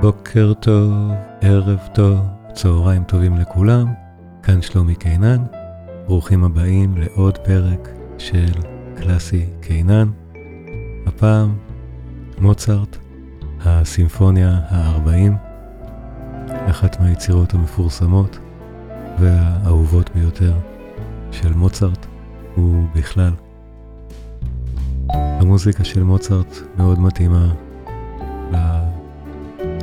בוקר טוב, ערב טוב, צהריים טובים לכולם, כאן שלומי קינן, ברוכים הבאים לעוד פרק של קלאסי קינן. הפעם מוצרט, הסימפוניה ה-40, אחת מהיצירות המפורסמות והאהובות ביותר של מוצרט, ובכלל. המוזיקה של מוצרט מאוד מתאימה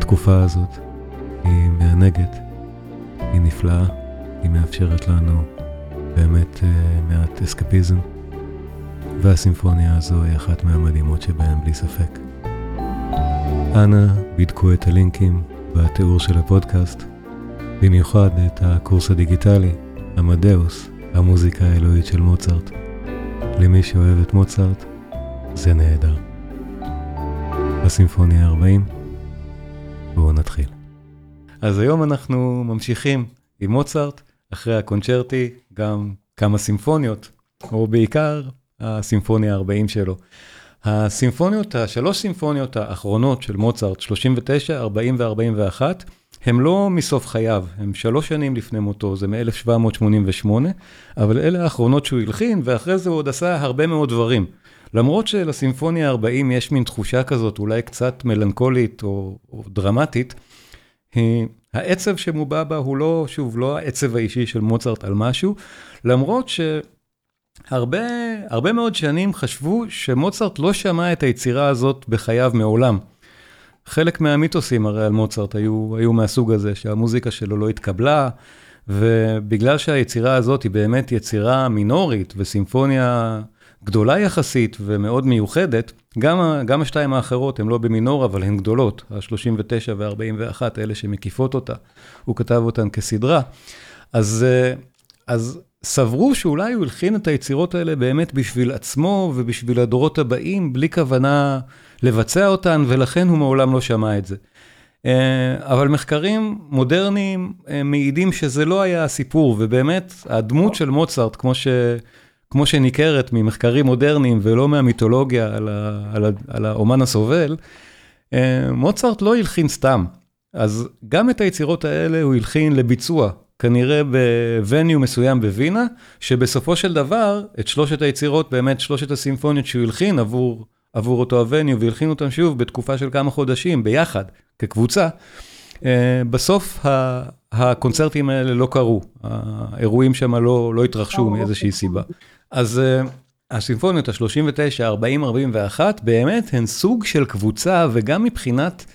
התקופה הזאת היא מענגת, היא נפלאה, היא מאפשרת לנו באמת אה, מעט אסקפיזם, והסימפוניה הזו היא אחת מהמדהימות שבהן בלי ספק. אנא בדקו את הלינקים בתיאור של הפודקאסט, במיוחד את הקורס הדיגיטלי, עמדאוס, המוזיקה האלוהית של מוצרט. למי שאוהב את מוצרט, זה נהדר. הסימפוניה 40 בואו נתחיל. אז היום אנחנו ממשיכים עם מוצרט, אחרי הקונצ'רטי גם כמה סימפוניות, או בעיקר הסימפוניה ה-40 שלו. הסימפוניות, השלוש סימפוניות האחרונות של מוצרט, 39, 40 ו-41, הם לא מסוף חייו, הם שלוש שנים לפני מותו, זה מ-1788, אבל אלה האחרונות שהוא הלחין, ואחרי זה הוא עוד עשה הרבה מאוד דברים. למרות שלסימפוניה 40 יש מין תחושה כזאת, אולי קצת מלנכולית או, או דרמטית, היא, העצב שמובע בה הוא לא, שוב, לא העצב האישי של מוצרט על משהו, למרות שהרבה הרבה מאוד שנים חשבו שמוצרט לא שמע את היצירה הזאת בחייו מעולם. חלק מהמיתוסים הרי על מוצרט היו, היו מהסוג הזה, שהמוזיקה שלו לא התקבלה, ובגלל שהיצירה הזאת היא באמת יצירה מינורית וסימפוניה גדולה יחסית ומאוד מיוחדת, גם, גם השתיים האחרות הן לא במינור, אבל הן גדולות, ה-39 וה-41, אלה שמקיפות אותה, הוא כתב אותן כסדרה. אז, אה, אז סברו שאולי הוא הלחין את היצירות האלה באמת בשביל עצמו ובשביל הדורות הבאים, בלי כוונה לבצע אותן, ולכן הוא מעולם לא שמע את זה. אה, אבל מחקרים מודרניים אה, מעידים שזה לא היה הסיפור, ובאמת, הדמות של מוצרט, כמו ש... כמו שניכרת ממחקרים מודרניים ולא מהמיתולוגיה על, על, על האומן הסובל, אה, מוצרט לא הלחין סתם. אז גם את היצירות האלה הוא הלחין לביצוע, כנראה בווניו מסוים בווינה, שבסופו של דבר, את שלושת היצירות, באמת שלושת הסימפוניות שהוא הלחין עבור, עבור אותו הווניו, והלחין אותם שוב בתקופה של כמה חודשים, ביחד, כקבוצה. אה, בסוף הקונצרטים האלה לא קרו, האירועים שם לא, לא התרחשו מאיזושהי סיבה. אז uh, הסימפוניות ה-39, 40, 41, באמת הן סוג של קבוצה, וגם מבחינת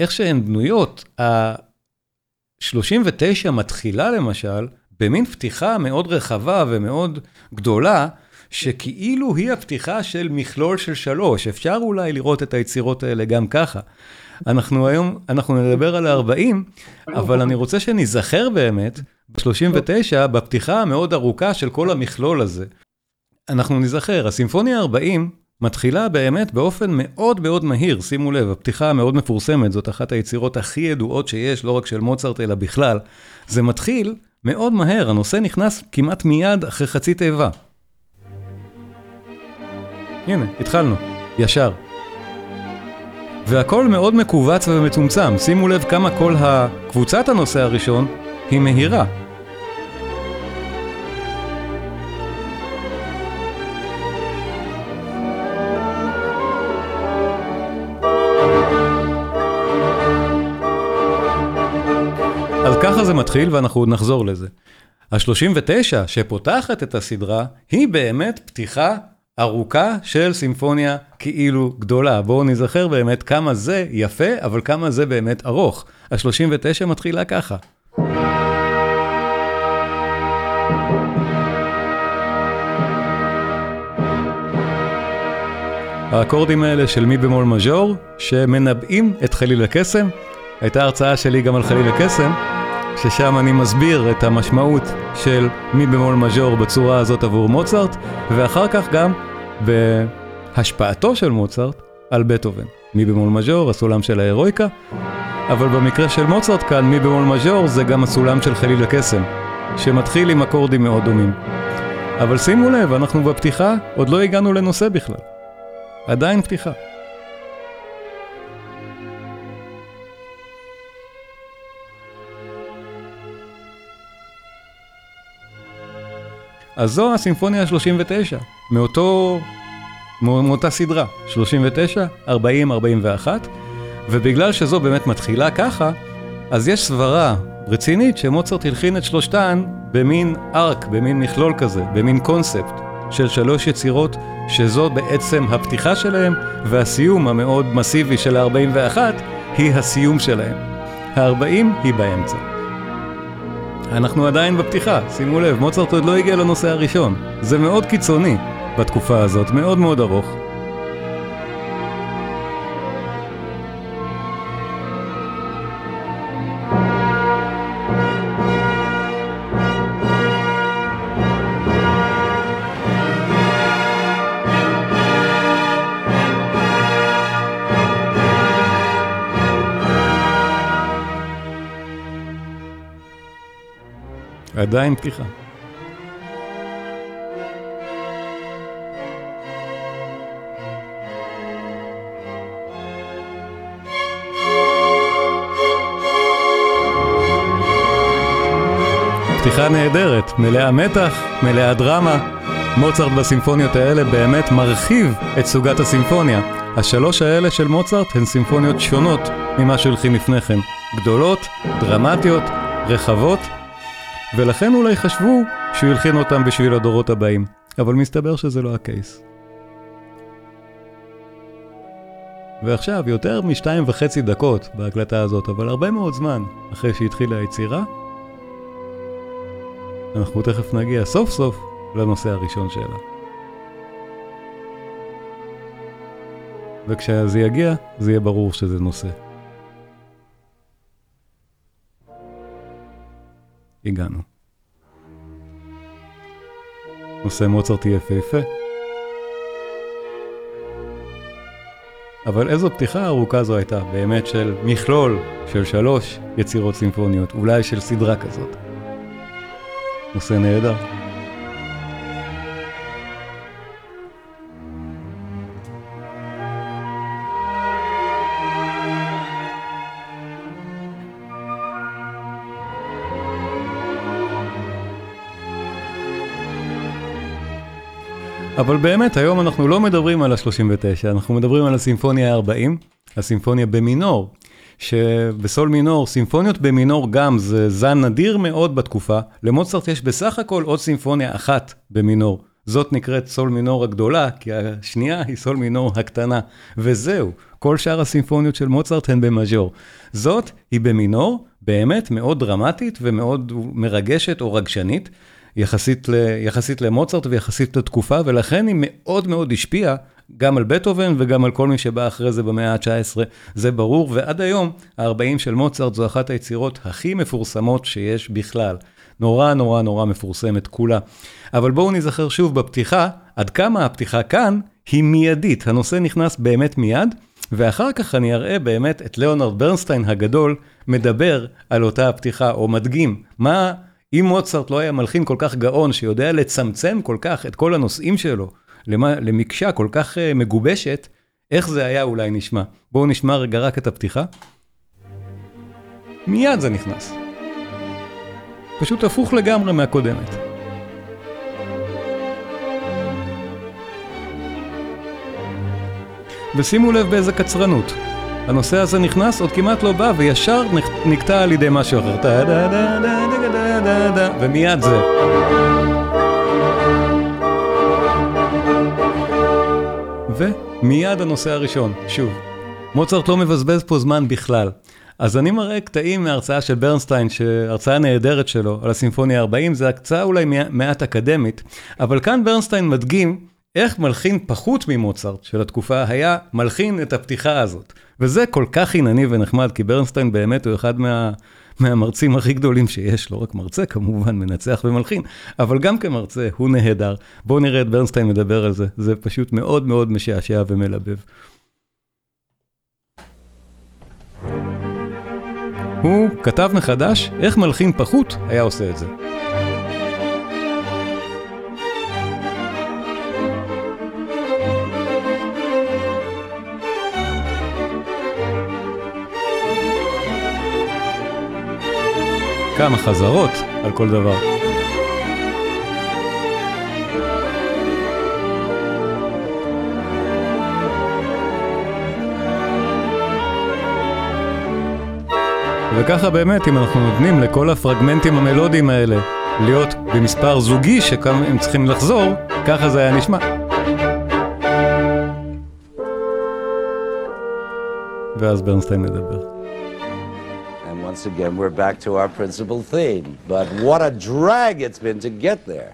איך שהן בנויות, ה-39 מתחילה למשל, במין פתיחה מאוד רחבה ומאוד גדולה, שכאילו היא הפתיחה של מכלול של שלוש, אפשר אולי לראות את היצירות האלה גם ככה. אנחנו היום, אנחנו נדבר על ה-40, אבל אני רוצה שניזכר באמת ב-39, בפתיחה המאוד ארוכה של כל המכלול הזה. אנחנו ניזכר, הסימפוניה ה-40 מתחילה באמת באופן מאוד מאוד מהיר, שימו לב, הפתיחה המאוד מפורסמת, זאת אחת היצירות הכי ידועות שיש, לא רק של מוצרט אלא בכלל. זה מתחיל מאוד מהר, הנושא נכנס כמעט מיד אחרי חצי תיבה. הנה, התחלנו, ישר. והכל מאוד מכווץ ומצומצם, שימו לב כמה כל הקבוצת הנושא הראשון היא מהירה. אז ככה זה מתחיל ואנחנו עוד נחזור לזה. ה-39 שפותחת את הסדרה היא באמת פתיחה ארוכה של סימפוניה כאילו גדולה. בואו נזכר באמת כמה זה יפה, אבל כמה זה באמת ארוך. ה-39 מתחילה ככה. האקורדים האלה של מי במול מז'ור, שמנבאים את חליל הקסם. הייתה הרצאה שלי גם על חליל הקסם, ששם אני מסביר את המשמעות של מי במול מז'ור בצורה הזאת עבור מוצרט, ואחר כך גם בהשפעתו של מוצרט על בטהובן. מי במול מז'ור, הסולם של ההירואיקה, אבל במקרה של מוצרט כאן, מי במול מז'ור זה גם הסולם של חליל הקסם, שמתחיל עם אקורדים מאוד דומים. אבל שימו לב, אנחנו בפתיחה עוד לא הגענו לנושא בכלל. עדיין פתיחה. אז זו הסימפוניה ה-39, מאותו, מאותה סדרה, 39, 40, 41, ובגלל שזו באמת מתחילה ככה, אז יש סברה רצינית שמוצרט הלחין את שלושתן במין ארק, במין מכלול כזה, במין קונספט של שלוש יצירות, שזו בעצם הפתיחה שלהם, והסיום המאוד מסיבי של ה-41 היא הסיום שלהם. ה-40 היא באמצע. אנחנו עדיין בפתיחה, שימו לב, מוצרט עוד לא הגיע לנושא הראשון. זה מאוד קיצוני בתקופה הזאת, מאוד מאוד ארוך. עדיין פתיחה. פתיחה נהדרת, מלאה מתח, מלאה דרמה. מוצרט בסימפוניות האלה באמת מרחיב את סוגת הסימפוניה. השלוש האלה של מוצרט הן סימפוניות שונות ממה שהולכים לפני כן. גדולות, דרמטיות, רחבות ולכן אולי חשבו שהוא הלחין אותם בשביל הדורות הבאים, אבל מסתבר שזה לא הקייס. ועכשיו, יותר משתיים וחצי דקות בהקלטה הזאת, אבל הרבה מאוד זמן אחרי שהתחילה היצירה, אנחנו תכף נגיע סוף סוף לנושא הראשון שלה. וכשזה יגיע, זה יהיה ברור שזה נושא. הגענו. נושא מוצרט יפהפה. אבל איזו פתיחה ארוכה זו הייתה, באמת של מכלול של שלוש יצירות סימפוניות, אולי של סדרה כזאת. נושא נהדר. אבל באמת, היום אנחנו לא מדברים על ה-39, אנחנו מדברים על הסימפוניה ה-40, הסימפוניה במינור, שבסול מינור, סימפוניות במינור גם זה זן נדיר מאוד בתקופה, למוצרט יש בסך הכל עוד סימפוניה אחת במינור. זאת נקראת סול מינור הגדולה, כי השנייה היא סול מינור הקטנה. וזהו, כל שאר הסימפוניות של מוצרט הן במז'ור. זאת היא במינור, באמת מאוד דרמטית ומאוד מרגשת או רגשנית. יחסית, ל, יחסית למוצרט ויחסית לתקופה, ולכן היא מאוד מאוד השפיעה גם על בטהובן וגם על כל מי שבא אחרי זה במאה ה-19, זה ברור, ועד היום ה-40 של מוצרט זו אחת היצירות הכי מפורסמות שיש בכלל. נורא נורא נורא מפורסמת כולה. אבל בואו נזכר שוב בפתיחה, עד כמה הפתיחה כאן היא מיידית, הנושא נכנס באמת מיד, ואחר כך אני אראה באמת את ליאונרד ברנסטיין הגדול מדבר על אותה הפתיחה, או מדגים מה... אם מוצרט לא היה מלחין כל כך גאון, שיודע לצמצם כל כך את כל הנושאים שלו למקשה כל כך uh, מגובשת, איך זה היה אולי נשמע. בואו נשמע רגע רק את הפתיחה. מיד זה נכנס. פשוט הפוך לגמרי מהקודמת. ושימו לב באיזה קצרנות. הנושא הזה נכנס, עוד כמעט לא בא, וישר נקטע על ידי משהו אחר. ומיד זה. ומיד הנושא הראשון, שוב. מוצרט לא מבזבז פה זמן בכלל. אז אני מראה קטעים מהרצאה של ברנסטיין, הרצאה נהדרת שלו על הסימפוניה 40, זו הקצאה אולי מעט אקדמית, אבל כאן ברנסטיין מדגים איך מלחין פחות ממוצרט של התקופה היה מלחין את הפתיחה הזאת. וזה כל כך חינני ונחמד, כי ברנסטיין באמת הוא אחד מה, מהמרצים הכי גדולים שיש, לא רק מרצה כמובן, מנצח ומלחין, אבל גם כמרצה הוא נהדר. בואו נראה את ברנסטיין מדבר על זה, זה פשוט מאוד מאוד משעשע ומלבב. הוא כתב מחדש איך מלחין פחות היה עושה את זה. כמה חזרות על כל דבר. וככה באמת, אם אנחנו נותנים לכל הפרגמנטים המלודיים האלה להיות במספר זוגי שכמה הם צריכים לחזור, ככה זה היה נשמע. ואז ברנסטיין מדבר. And once again, we're back to our principal theme. But what a drag it's been to get there.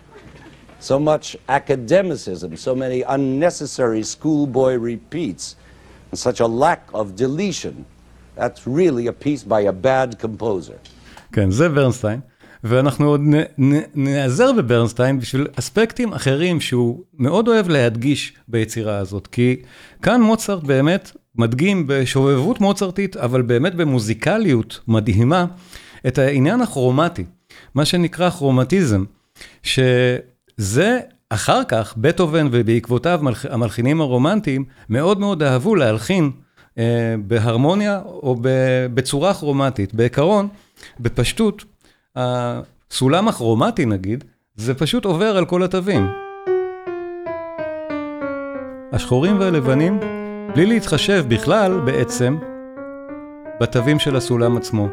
So much academicism, so many unnecessary schoolboy repeats, and such a lack of deletion. That's really a piece by a bad composer. כן, זה ברנסטיין, ואנחנו עוד נעזר בברנסטיין בשביל אספקטים אחרים שהוא מאוד אוהב להדגיש ביצירה הזאת, כי כאן מוצרט באמת מדגים בשובבות מוצרטית, אבל באמת במוזיקליות מדהימה, את העניין הכרומטי, מה שנקרא כרומטיזם, שזה אחר כך, בטהובן ובעקבותיו המלחינים הרומנטיים, מאוד מאוד אהבו להלחין אה, בהרמוניה או בצורה כרומטית. בעיקרון, בפשטות, הסולם הכרומטי נגיד, זה פשוט עובר על כל התווים. השחורים והלבנים, בלי להתחשב בכלל בעצם בתווים של הסולם עצמו.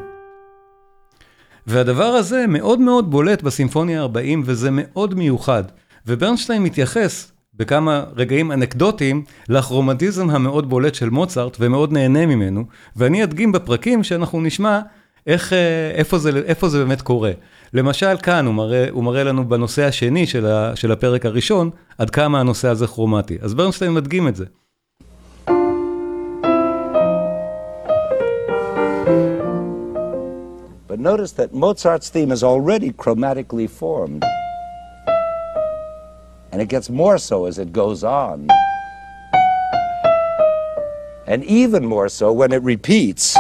והדבר הזה מאוד מאוד בולט בסימפוניה 40 וזה מאוד מיוחד. וברנשטיין מתייחס בכמה רגעים אנקדוטיים לכרומטיזם המאוד בולט של מוצרט ומאוד נהנה ממנו, ואני אדגים בפרקים שאנחנו נשמע איך, איפה זה, איפה זה באמת קורה. למשל כאן הוא מראה, הוא מראה לנו בנושא השני של, ה, של הפרק הראשון, עד כמה הנושא הזה כרומטי. אז ברנשטיין מדגים את זה. But notice that Mozart's theme is already chromatically formed. And it gets more so as it goes on. And even more so when it repeats.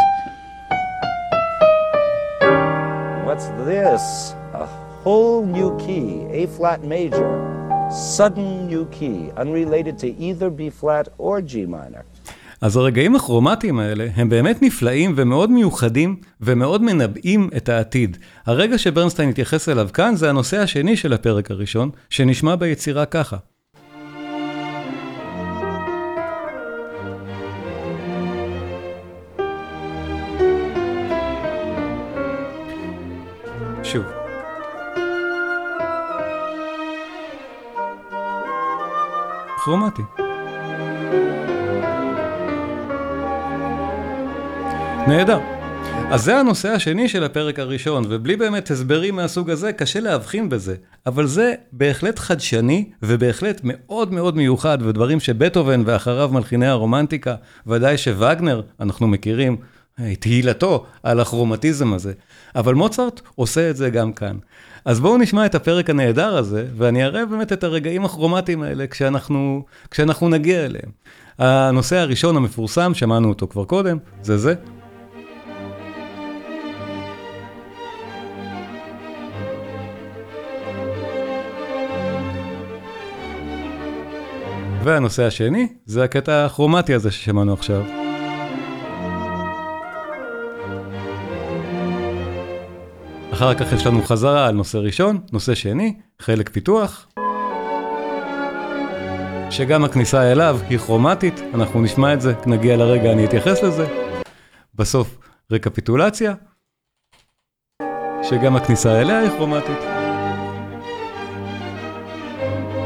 What's this? A whole new key, A flat major. Sudden new key, unrelated to either B flat or G minor. אז הרגעים הכרומטיים האלה הם באמת נפלאים ומאוד מיוחדים ומאוד מנבאים את העתיד. הרגע שברנסטיין התייחס אליו כאן זה הנושא השני של הפרק הראשון, שנשמע ביצירה ככה. כרומטי. נהדר. אז זה הנושא השני של הפרק הראשון, ובלי באמת הסברים מהסוג הזה, קשה להבחין בזה. אבל זה בהחלט חדשני, ובהחלט מאוד מאוד מיוחד, ודברים שבטהובן ואחריו מלחיני הרומנטיקה, ודאי שווגנר, אנחנו מכירים, תהילתו על הכרומטיזם הזה. אבל מוצרט עושה את זה גם כאן. אז בואו נשמע את הפרק הנהדר הזה, ואני אראה באמת את הרגעים הכרומטיים האלה כשאנחנו, כשאנחנו נגיע אליהם. הנושא הראשון המפורסם, שמענו אותו כבר קודם, זה זה. והנושא השני, זה הקטע הכרומטי הזה ששמענו עכשיו. אחר כך יש לנו חזרה על נושא ראשון, נושא שני, חלק פיתוח. שגם הכניסה אליו היא כרומטית, אנחנו נשמע את זה, נגיע לרגע, אני אתייחס לזה. בסוף, רקפיטולציה, שגם הכניסה אליה היא כרומטית.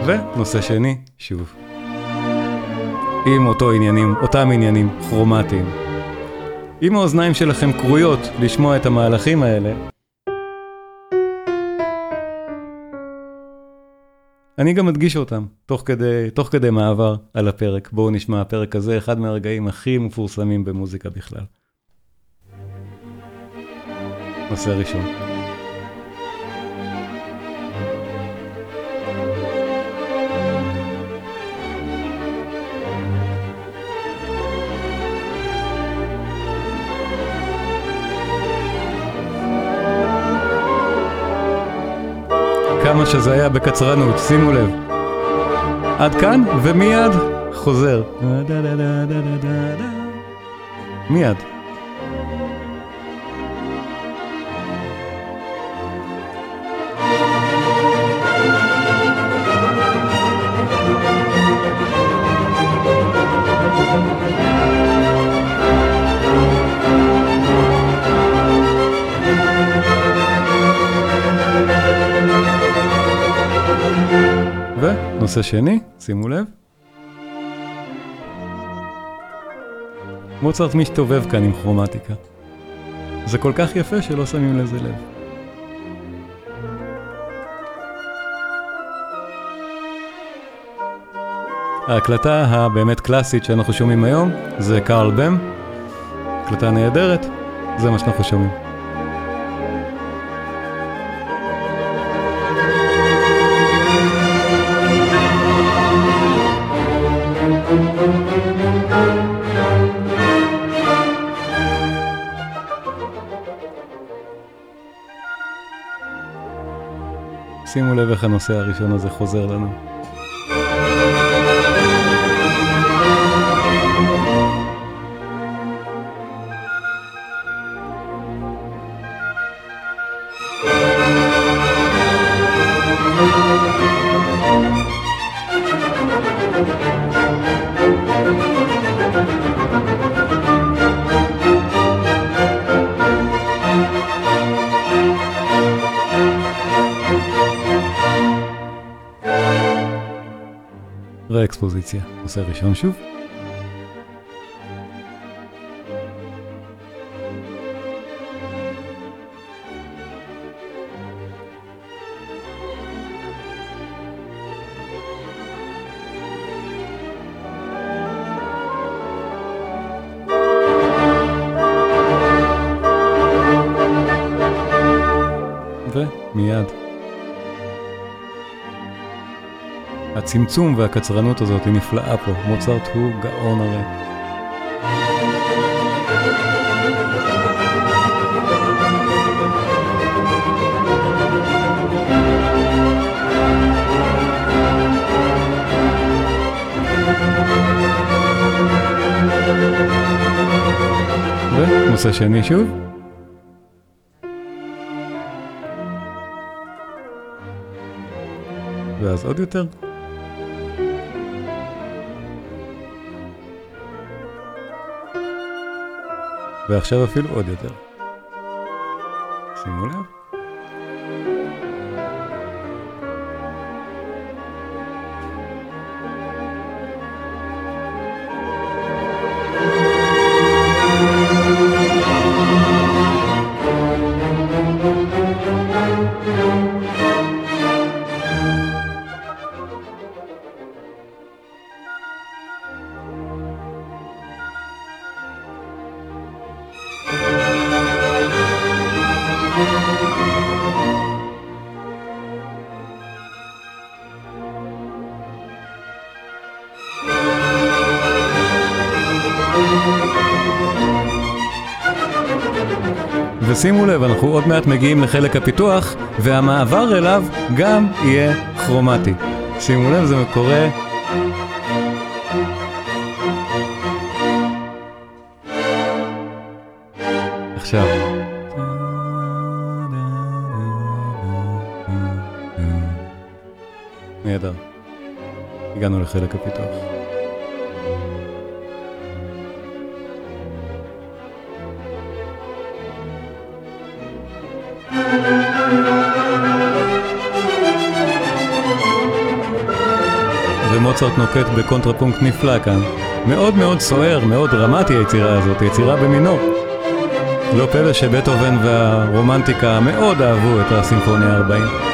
ונושא שני, שוב. עם אותו עניינים, אותם עניינים כרומטיים. אם האוזניים שלכם כרויות לשמוע את המהלכים האלה, אני גם מדגיש אותם, תוך כדי מעבר על הפרק. בואו נשמע, הפרק הזה אחד מהרגעים הכי מפורסמים במוזיקה בכלל. נושא ראשון. שזה היה בקצרנות, שימו לב. עד כאן, ומיד חוזר. מיד. נושא שני, שימו לב. מוצרט מסתובב כאן עם כרומטיקה. זה כל כך יפה שלא שמים לזה לב. ההקלטה הבאמת קלאסית שאנחנו שומעים היום זה קארל בם, הקלטה נהדרת, זה מה שאנחנו שומעים. איך הנושא הראשון הזה חוזר לנו. ואקספוזיציה, נושא ראשון שוב. ומיד. הצמצום והקצרנות הזאת היא נפלאה פה, מוצרט הוא גאון הרי. ונושא שני שוב. ואז עוד יותר. ועכשיו אפילו עוד יותר. שימו לב. ושימו לב, אנחנו עוד מעט מגיעים לחלק הפיתוח, והמעבר אליו גם יהיה כרומטי. שימו לב, זה קורה... עכשיו. נהדר. הגענו לחלק הפיתוח. ומוצרט נוקט בקונטרפונקט נפלא כאן. מאוד מאוד סוער, מאוד דרמטי היצירה הזאת, יצירה במינור. לא פלא שבטהובן והרומנטיקה מאוד אהבו את הסימפוניה ה-40.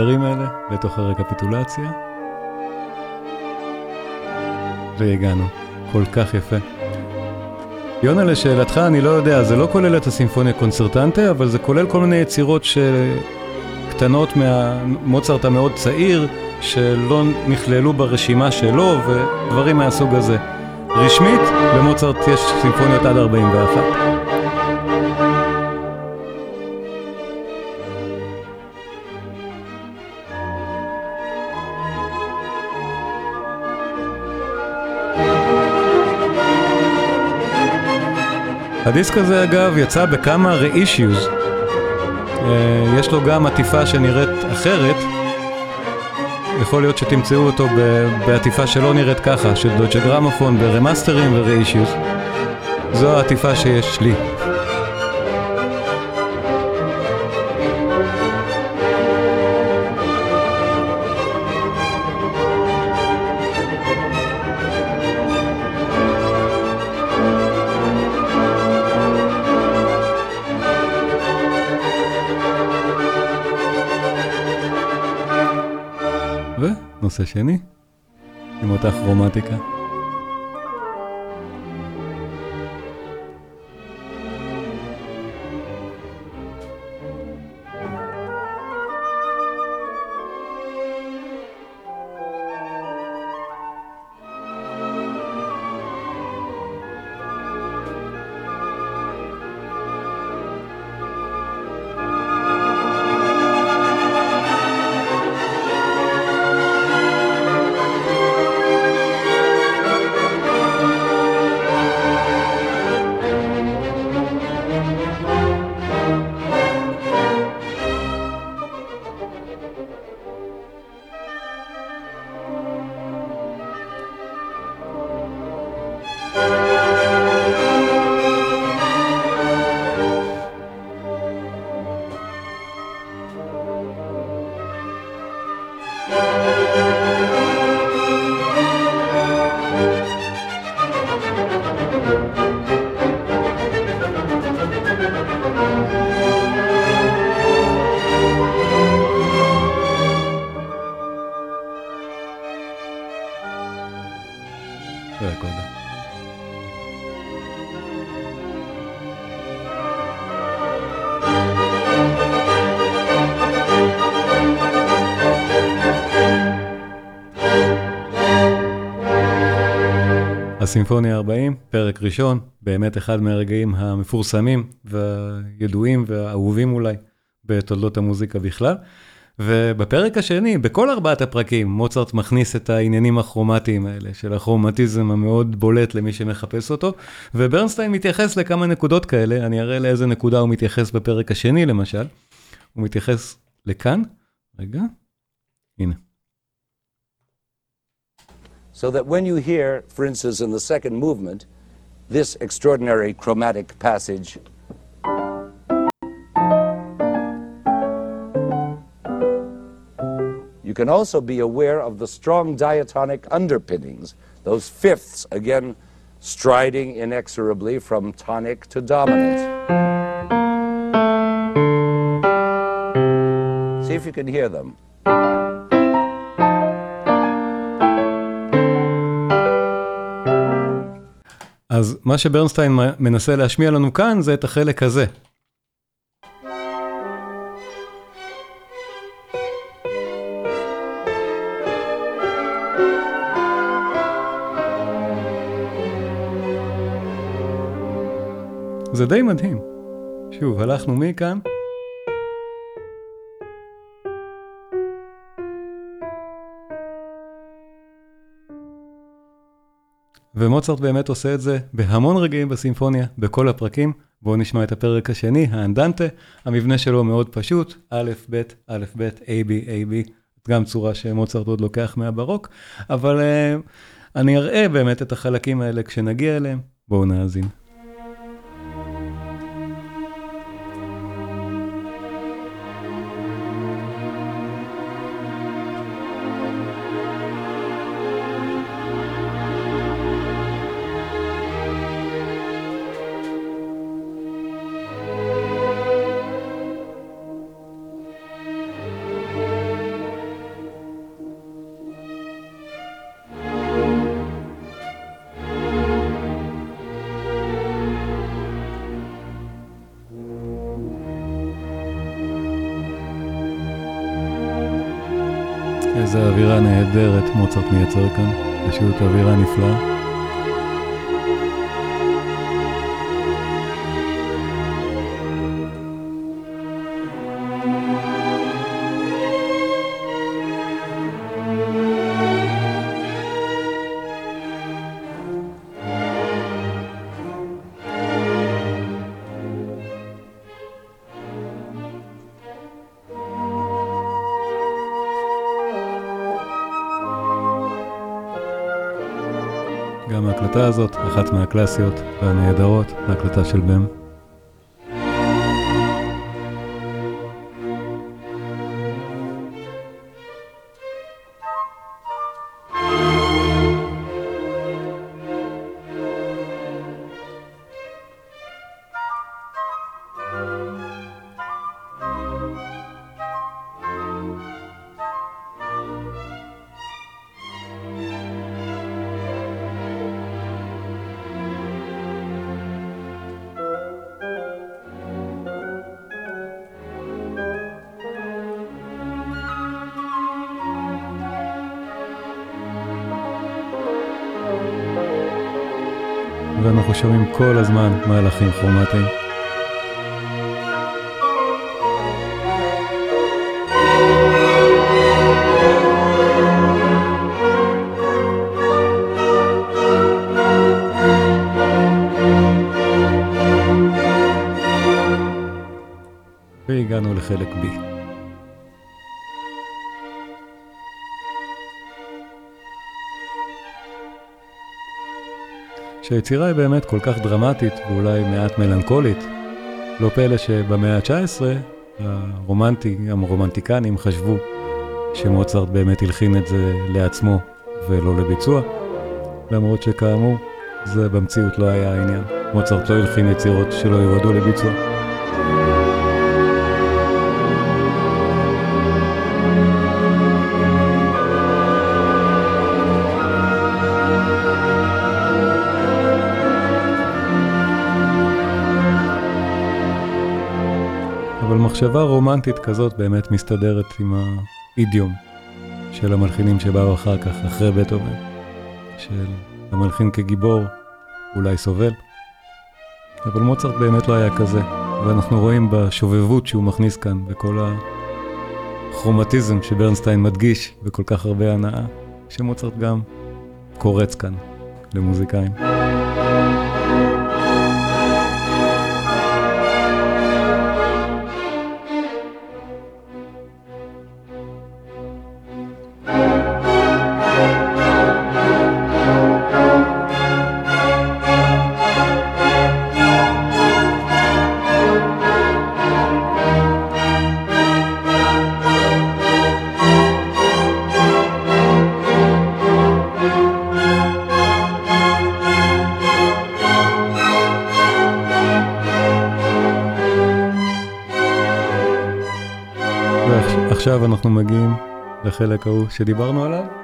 הנהדרים האלה לתוך הרקפיטולציה. והגענו. כל כך יפה. יונה, לשאלתך, אני לא יודע, זה לא כולל את הסימפוניה קונצרטנטה, אבל זה כולל כל מיני יצירות קטנות מהמוצרט המאוד צעיר, שלא נכללו ברשימה שלו, ודברים מהסוג הזה. רשמית, למוצרט יש סימפוניות עד 41. הדיסק הזה אגב יצא בכמה re-issues, יש לו גם עטיפה שנראית אחרת, יכול להיות שתמצאו אותו בעטיפה שלא נראית ככה, של דודג'ה גרמופון ברמאסטרים ו-re-issues, זו העטיפה שיש לי. נושא שני, עם אותה כרומטיקה. סימפוניה 40, פרק ראשון, באמת אחד מהרגעים המפורסמים והידועים והאהובים אולי בתולדות המוזיקה בכלל. ובפרק השני, בכל ארבעת הפרקים, מוצרט מכניס את העניינים הכרומטיים האלה, של הכרומטיזם המאוד בולט למי שמחפש אותו, וברנסטיין מתייחס לכמה נקודות כאלה, אני אראה לאיזה נקודה הוא מתייחס בפרק השני למשל. הוא מתייחס לכאן, רגע, הנה. So that when you hear, for instance, in the second movement, this extraordinary chromatic passage. You can also be aware of the strong diatonic underpinnings, those fifths, again, striding inexorably from tonic to dominant. See if you can hear them. אז מה שברנסטיין מנסה להשמיע לנו כאן זה את החלק הזה. זה די מדהים. שוב, הלכנו מכאן. ומוצרט באמת עושה את זה בהמון רגעים בסימפוניה, בכל הפרקים. בואו נשמע את הפרק השני, האנדנטה. המבנה שלו מאוד פשוט, א', ב', א', ב', A, B, A, B, גם צורה שמוצרט עוד לוקח מהברוק, אבל uh, אני אראה באמת את החלקים האלה כשנגיע אליהם. בואו נאזין. מייצר כאן, פשוט אווירה נפלאה. מהקלאסיות והנהדרות, ההקלטה של בם. שומעים כל הזמן מהלכים כרומטיים. והגענו לחלק B. שהיצירה היא באמת כל כך דרמטית ואולי מעט מלנכולית, לא פלא שבמאה ה-19 הרומנטי, הרומנטיקנים חשבו שמוצרט באמת הלחין את זה לעצמו ולא לביצוע, למרות שכאמור, זה במציאות לא היה העניין. מוצרט לא הלחין יצירות שלא יועדו לביצוע. מחשבה רומנטית כזאת באמת מסתדרת עם האידיום של המלחינים שבאו אחר כך, אחרי בטהובן, של המלחין כגיבור, אולי סובל. אבל מוצרט באמת לא היה כזה, ואנחנו רואים בשובבות שהוא מכניס כאן, בכל הכרומטיזם שברנסטיין מדגיש, וכל כך הרבה הנאה, שמוצרט גם קורץ כאן למוזיקאים. לחלק ההוא שדיברנו עליו.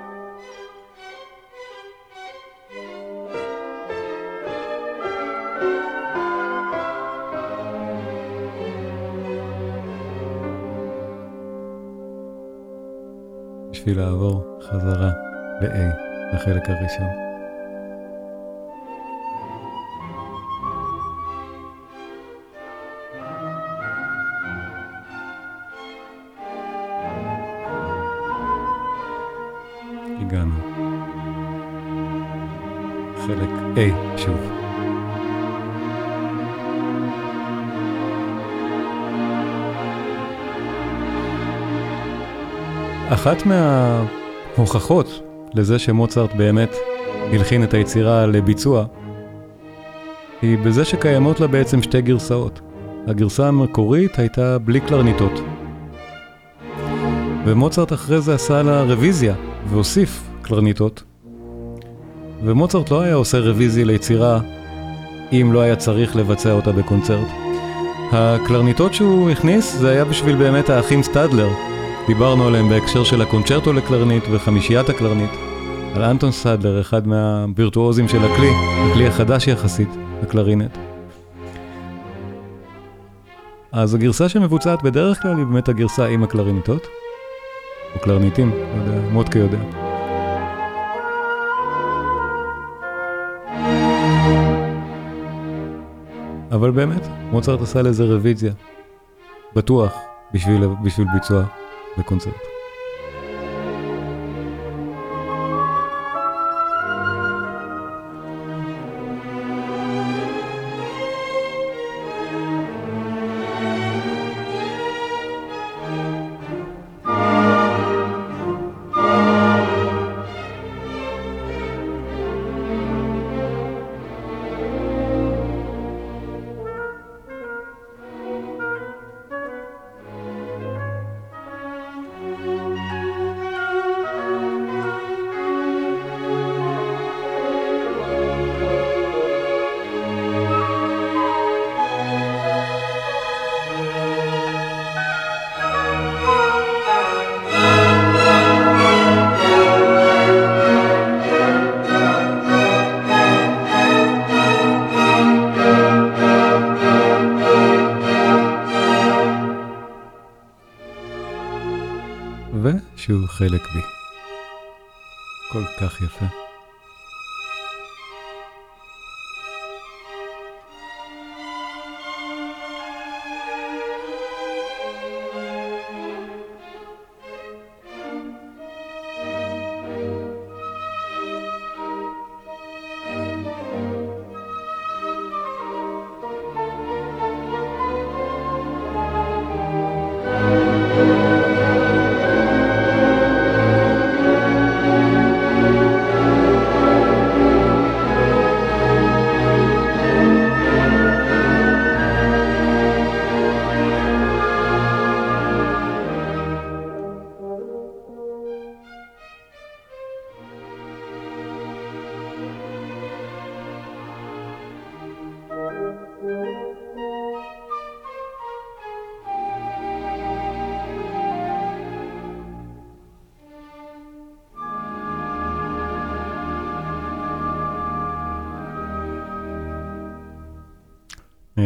הגענו. חלק A שוב. אחת מההוכחות לזה שמוצרט באמת הלחין את היצירה לביצוע, היא בזה שקיימות לה בעצם שתי גרסאות. הגרסה המקורית הייתה בלי קלרניטות. ומוצרט אחרי זה עשה לה רוויזיה והוסיף קלרניטות. ומוצרט לא היה עושה רוויזיה ליצירה אם לא היה צריך לבצע אותה בקונצרט. הקלרניטות שהוא הכניס זה היה בשביל באמת האחים סטדלר. דיברנו עליהם בהקשר של הקונצ'רטו לקלרנית וחמישיית הקלרנית. על אנטון סטדלר, אחד מהווירטואוזים של הכלי, הכלי החדש יחסית, הקלרינט. אז הגרסה שמבוצעת בדרך כלל היא באמת הגרסה עם הקלרינטות. או קלרניטים, לא יודע, מודקה יודע. אבל באמת, מוצרט עשה לזה רוויזיה. בטוח, בשביל, בשביל ביצוע בקונצרט.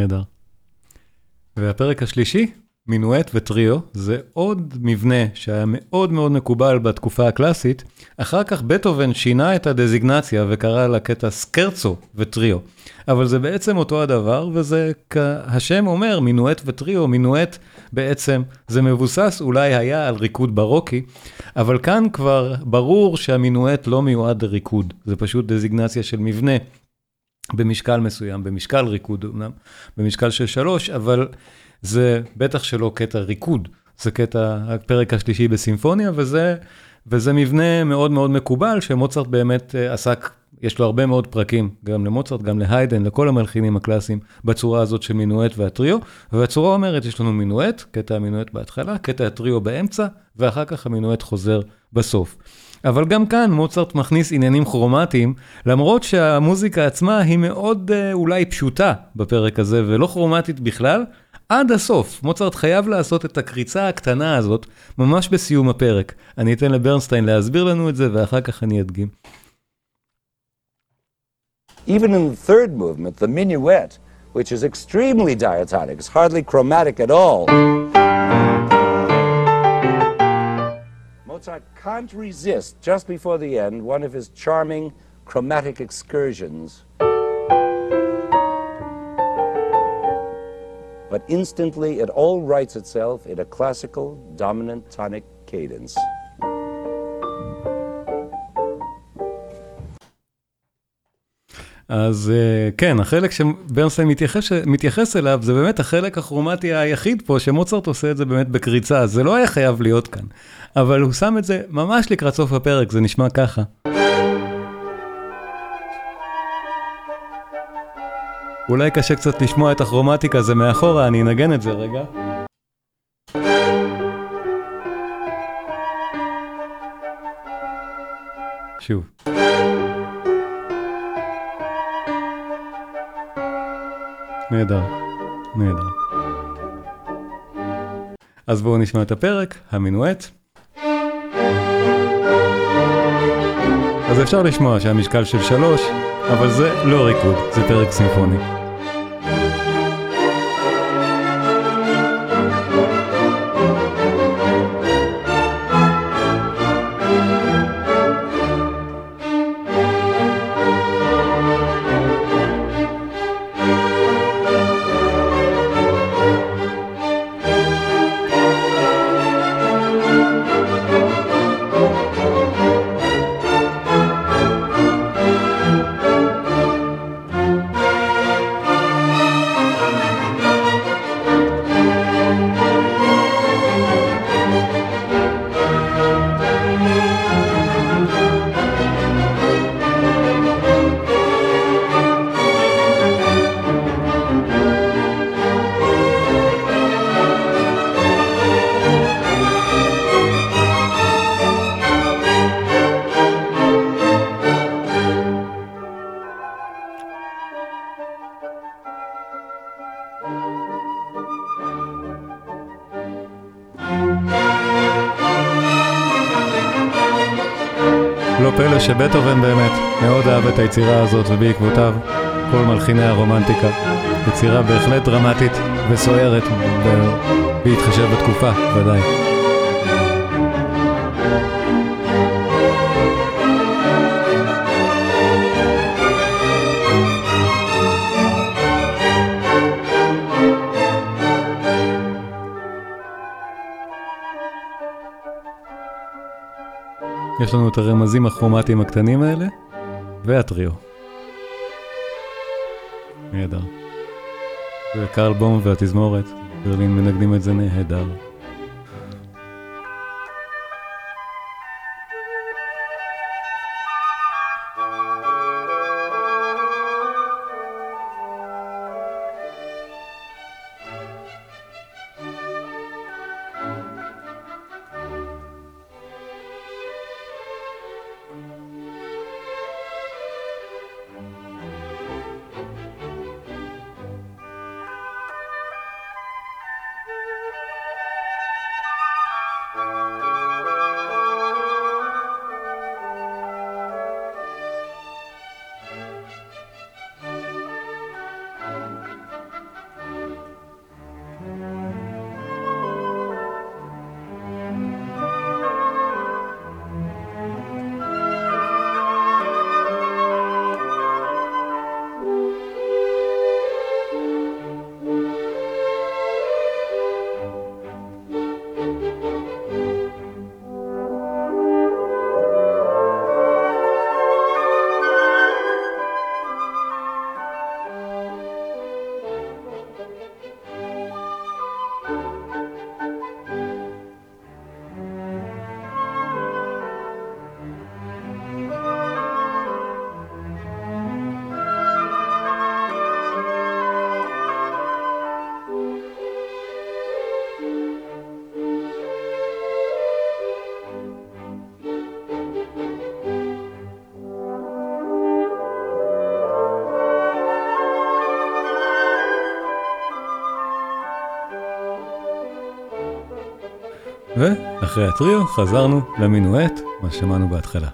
נהדר. והפרק השלישי, מינואט וטריו, זה עוד מבנה שהיה מאוד מאוד מקובל בתקופה הקלאסית. אחר כך בטהובן שינה את הדזיגנציה וקרא לקטע סקרצו וטריו. אבל זה בעצם אותו הדבר, וזה, השם אומר, מינואט וטריו, מינואט בעצם, זה מבוסס אולי היה על ריקוד ברוקי, אבל כאן כבר ברור שהמינואט לא מיועד לריקוד, זה פשוט דזיגנציה של מבנה. במשקל מסוים, במשקל ריקוד אמנם, במשקל של שלוש, אבל זה בטח שלא קטע ריקוד, זה קטע הפרק השלישי בסימפוניה, וזה, וזה מבנה מאוד מאוד מקובל, שמוצרט באמת אה, עסק, יש לו הרבה מאוד פרקים, גם למוצרט, גם להיידן, לכל המלחינים הקלאסיים, בצורה הזאת של מינואט והטריו, והצורה אומרת, יש לנו מינואט, קטע המינואט בהתחלה, קטע הטריו באמצע, ואחר כך המינואט חוזר בסוף. אבל גם כאן מוצרט מכניס עניינים כרומטיים, למרות שהמוזיקה עצמה היא מאוד אה, אולי פשוטה בפרק הזה, ולא כרומטית בכלל, עד הסוף. מוצרט חייב לעשות את הקריצה הקטנה הזאת, ממש בסיום הפרק. אני אתן לברנסטיין להסביר לנו את זה, ואחר כך אני אדגים. Even in the third movement, the minuet, which is extremely diatonic, it's hardly chromatic at all. Mozart can't resist, just before the end, one of his charming chromatic excursions. But instantly it all writes itself in a classical dominant tonic cadence. אז אה, כן, החלק שברנסטיין מתייחס, אליו, זה באמת החלק הכרומטי היחיד פה, שמוצרט עושה את זה באמת בקריצה, זה לא היה חייב להיות כאן. אבל הוא שם את זה ממש לקראת סוף הפרק, זה נשמע ככה. אולי קשה קצת לשמוע את הכרומטיקה, זה מאחורה, אני אנגן את זה רגע. שוב. נהדר, נהדר. אז בואו נשמע את הפרק, המינואט. אז אפשר לשמוע שהמשקל של שלוש, אבל זה לא ריקוד, זה פרק סימפוני. שבטהובן באמת מאוד אהב את היצירה הזאת ובעקבותיו כל מלחיני הרומנטיקה. יצירה בהחלט דרמטית וסוערת בהתחשב בתקופה, ודאי. יש לנו את הרמזים הכרומטיים הקטנים האלה, והטריו. נהדר. וקרל בום והתזמורת, ברלין מנגנים את זה נהדר. ואחרי הטריו חזרנו למינואט, מה שמענו בהתחלה.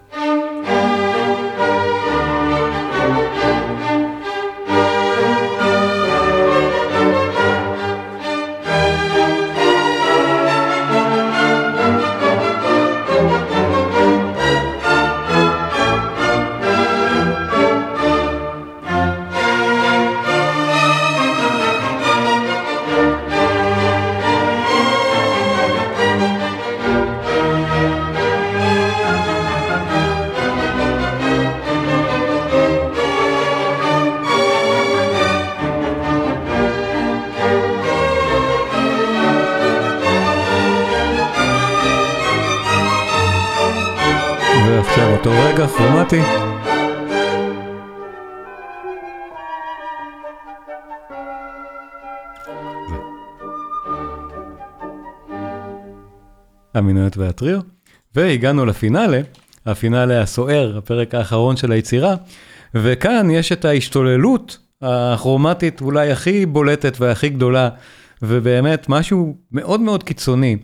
המינויות והטריו, והגענו לפינאלה, הפינאלה הסוער, הפרק האחרון של היצירה, וכאן יש את ההשתוללות הכרומטית אולי הכי בולטת והכי גדולה, ובאמת משהו מאוד מאוד קיצוני.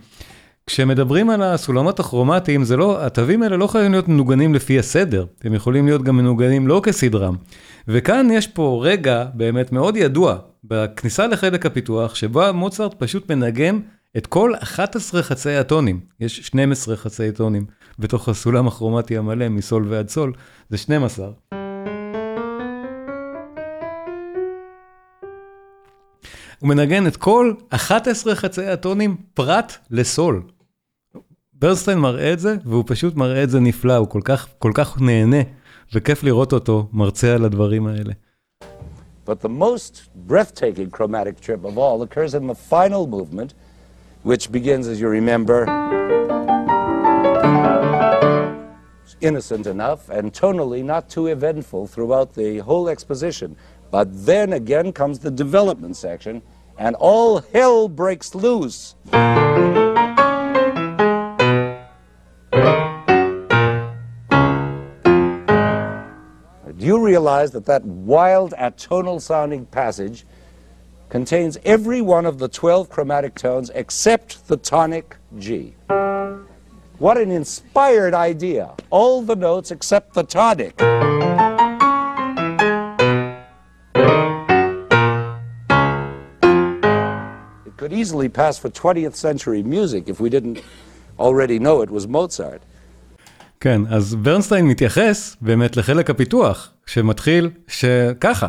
כשמדברים על הסולמות הכרומטיים, זה לא, התווים האלה לא חייבים להיות מנוגנים לפי הסדר, הם יכולים להיות גם מנוגנים לא כסדרם. וכאן יש פה רגע באמת מאוד ידוע, בכניסה לחלק הפיתוח, שבה מוצרט פשוט מנגן את כל 11 חצאי הטונים, יש 12 חצאי טונים בתוך הסולם הכרומטי המלא, מסול ועד סול, זה 12. הוא מנגן את כל 11 חצאי הטונים פרט לסול. ברסטיין מראה את זה, והוא פשוט מראה את זה נפלא, הוא כל כך, כל כך נהנה, וכיף לראות אותו מרצה על הדברים האלה. But the most breathtaking chromatic trip of all occurs in the final movement, which begins, as you remember, innocent enough and tonally not too eventful throughout the whole exposition. But then again comes the development section, and all hell breaks loose. Do you realize that that wild atonal sounding passage contains every one of the 12 chromatic tones except the tonic G? What an inspired idea! All the notes except the tonic. It could easily pass for 20th century music if we didn't already know it was Mozart. כן, אז ברנסטיין מתייחס באמת לחלק הפיתוח, שמתחיל שככה.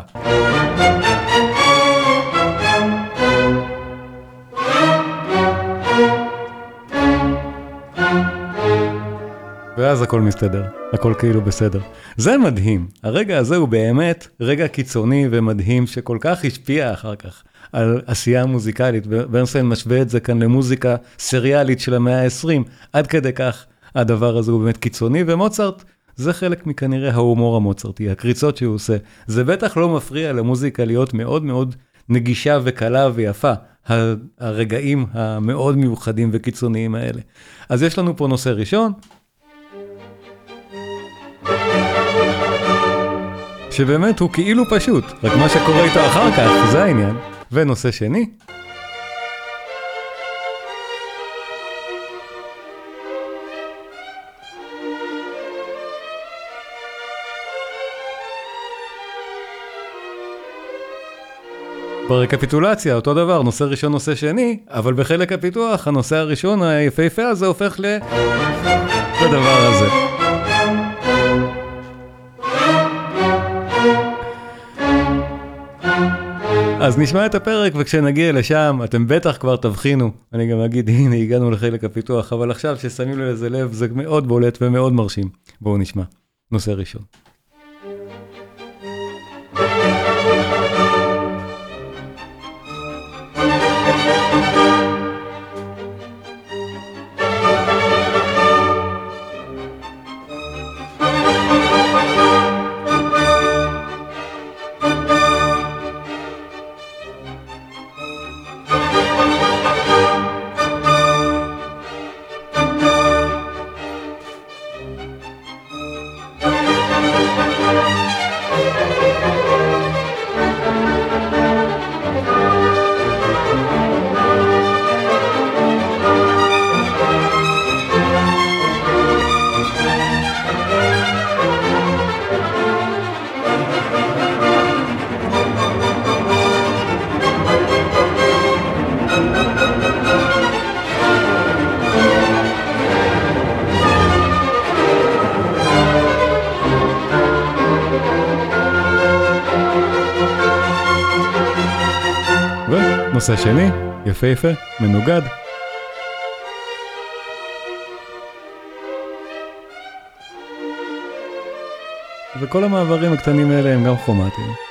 ואז הכל מסתדר, הכל כאילו בסדר. זה מדהים, הרגע הזה הוא באמת רגע קיצוני ומדהים שכל כך השפיע אחר כך על עשייה מוזיקלית. ברנשטיין משווה את זה כאן למוזיקה סריאלית של המאה ה-20, עד כדי כך הדבר הזה הוא באמת קיצוני, ומוצרט זה חלק מכנראה ההומור המוצרטי, הקריצות שהוא עושה. זה בטח לא מפריע למוזיקה להיות מאוד מאוד נגישה וקלה ויפה, הרגעים המאוד מיוחדים וקיצוניים האלה. אז יש לנו פה נושא ראשון, שבאמת הוא כאילו פשוט, רק מה שקורה איתו אחר כך, זה העניין. ונושא שני, ברקפיטולציה, אותו דבר, נושא ראשון, נושא שני, אבל בחלק הפיתוח, הנושא הראשון היפהפה הזה הופך ל... לדבר הזה. אז נשמע את הפרק, וכשנגיע לשם, אתם בטח כבר תבחינו. אני גם אגיד, הנה, הגענו לחלק הפיתוח, אבל עכשיו, ששמים לזה לב, זה מאוד בולט ומאוד מרשים. בואו נשמע. נושא ראשון. נושא שני, יפהפה, מנוגד. וכל המעברים הקטנים האלה הם גם כרומטיים.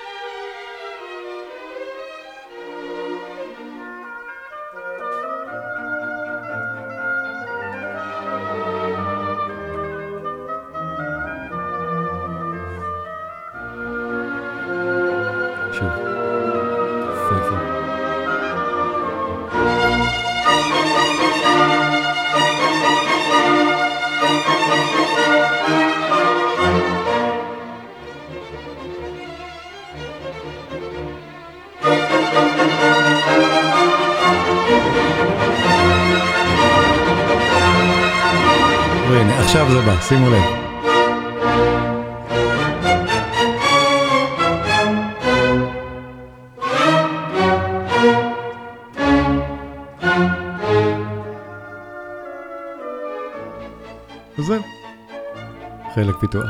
שימו לב. וזהו, חלק פיתוח.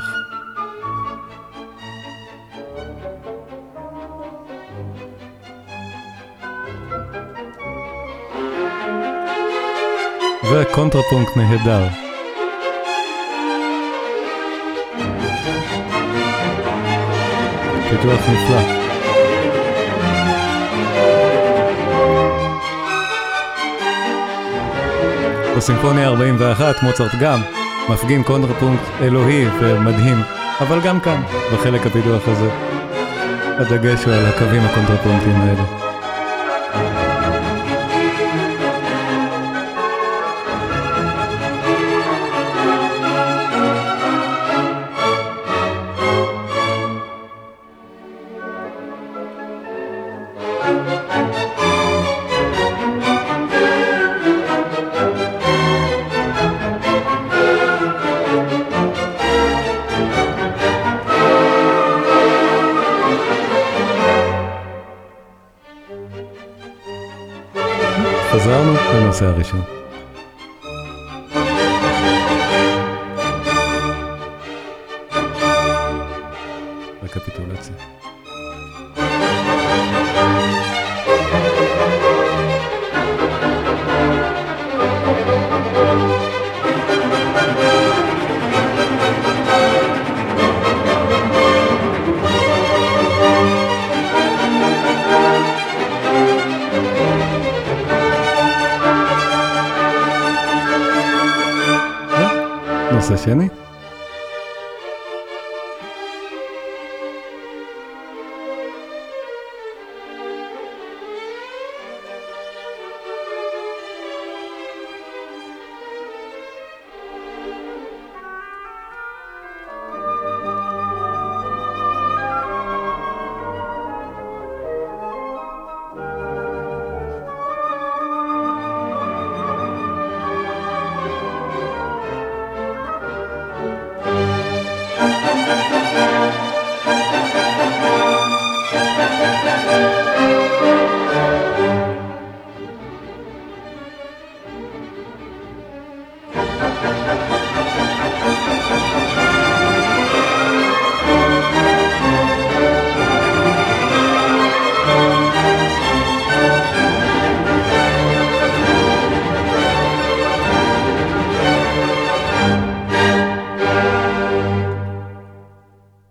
וקונטרפונקט נהדר. פיתוח נפלא. בסימפוניה 41 מוצרט גם מפגין קונטרפונקט אלוהי ומדהים, אבל גם כאן, בחלק הפיתוח הזה, הדגש הוא על הקווים הקונטרפונקטיים האלה. חזרנו לנושא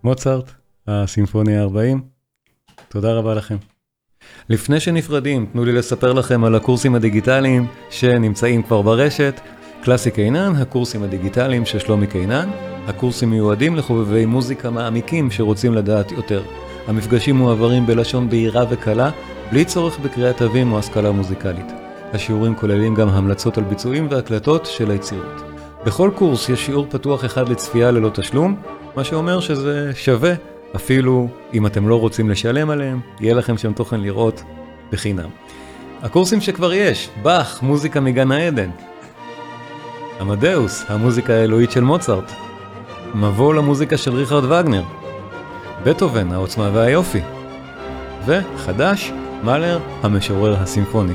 מוצרט, הסימפוניה ה-40. תודה רבה לכם. לפני שנפרדים, תנו לי לספר לכם על הקורסים הדיגיטליים שנמצאים כבר ברשת. קלאסי קינן, הקורסים הדיגיטליים של שלומי קינן. הקורסים מיועדים לחובבי מוזיקה מעמיקים שרוצים לדעת יותר. המפגשים מועברים בלשון בהירה וקלה, בלי צורך בקריאת תווים או השכלה מוזיקלית. השיעורים כוללים גם המלצות על ביצועים והקלטות של היצירות. בכל קורס יש שיעור פתוח אחד לצפייה ללא תשלום, מה שאומר שזה שווה, אפילו אם אתם לא רוצים לשלם עליהם, יהיה לכם שם תוכן לראות בחינם. הקורסים שכבר יש, באך, מוזיקה מגן העדן. עמדאוס, המוזיקה האלוהית של מוצרט. מבוא למוזיקה של ריכרד וגנר. בטהובן, העוצמה והיופי. וחדש, מאלר, המשורר הסימפוני.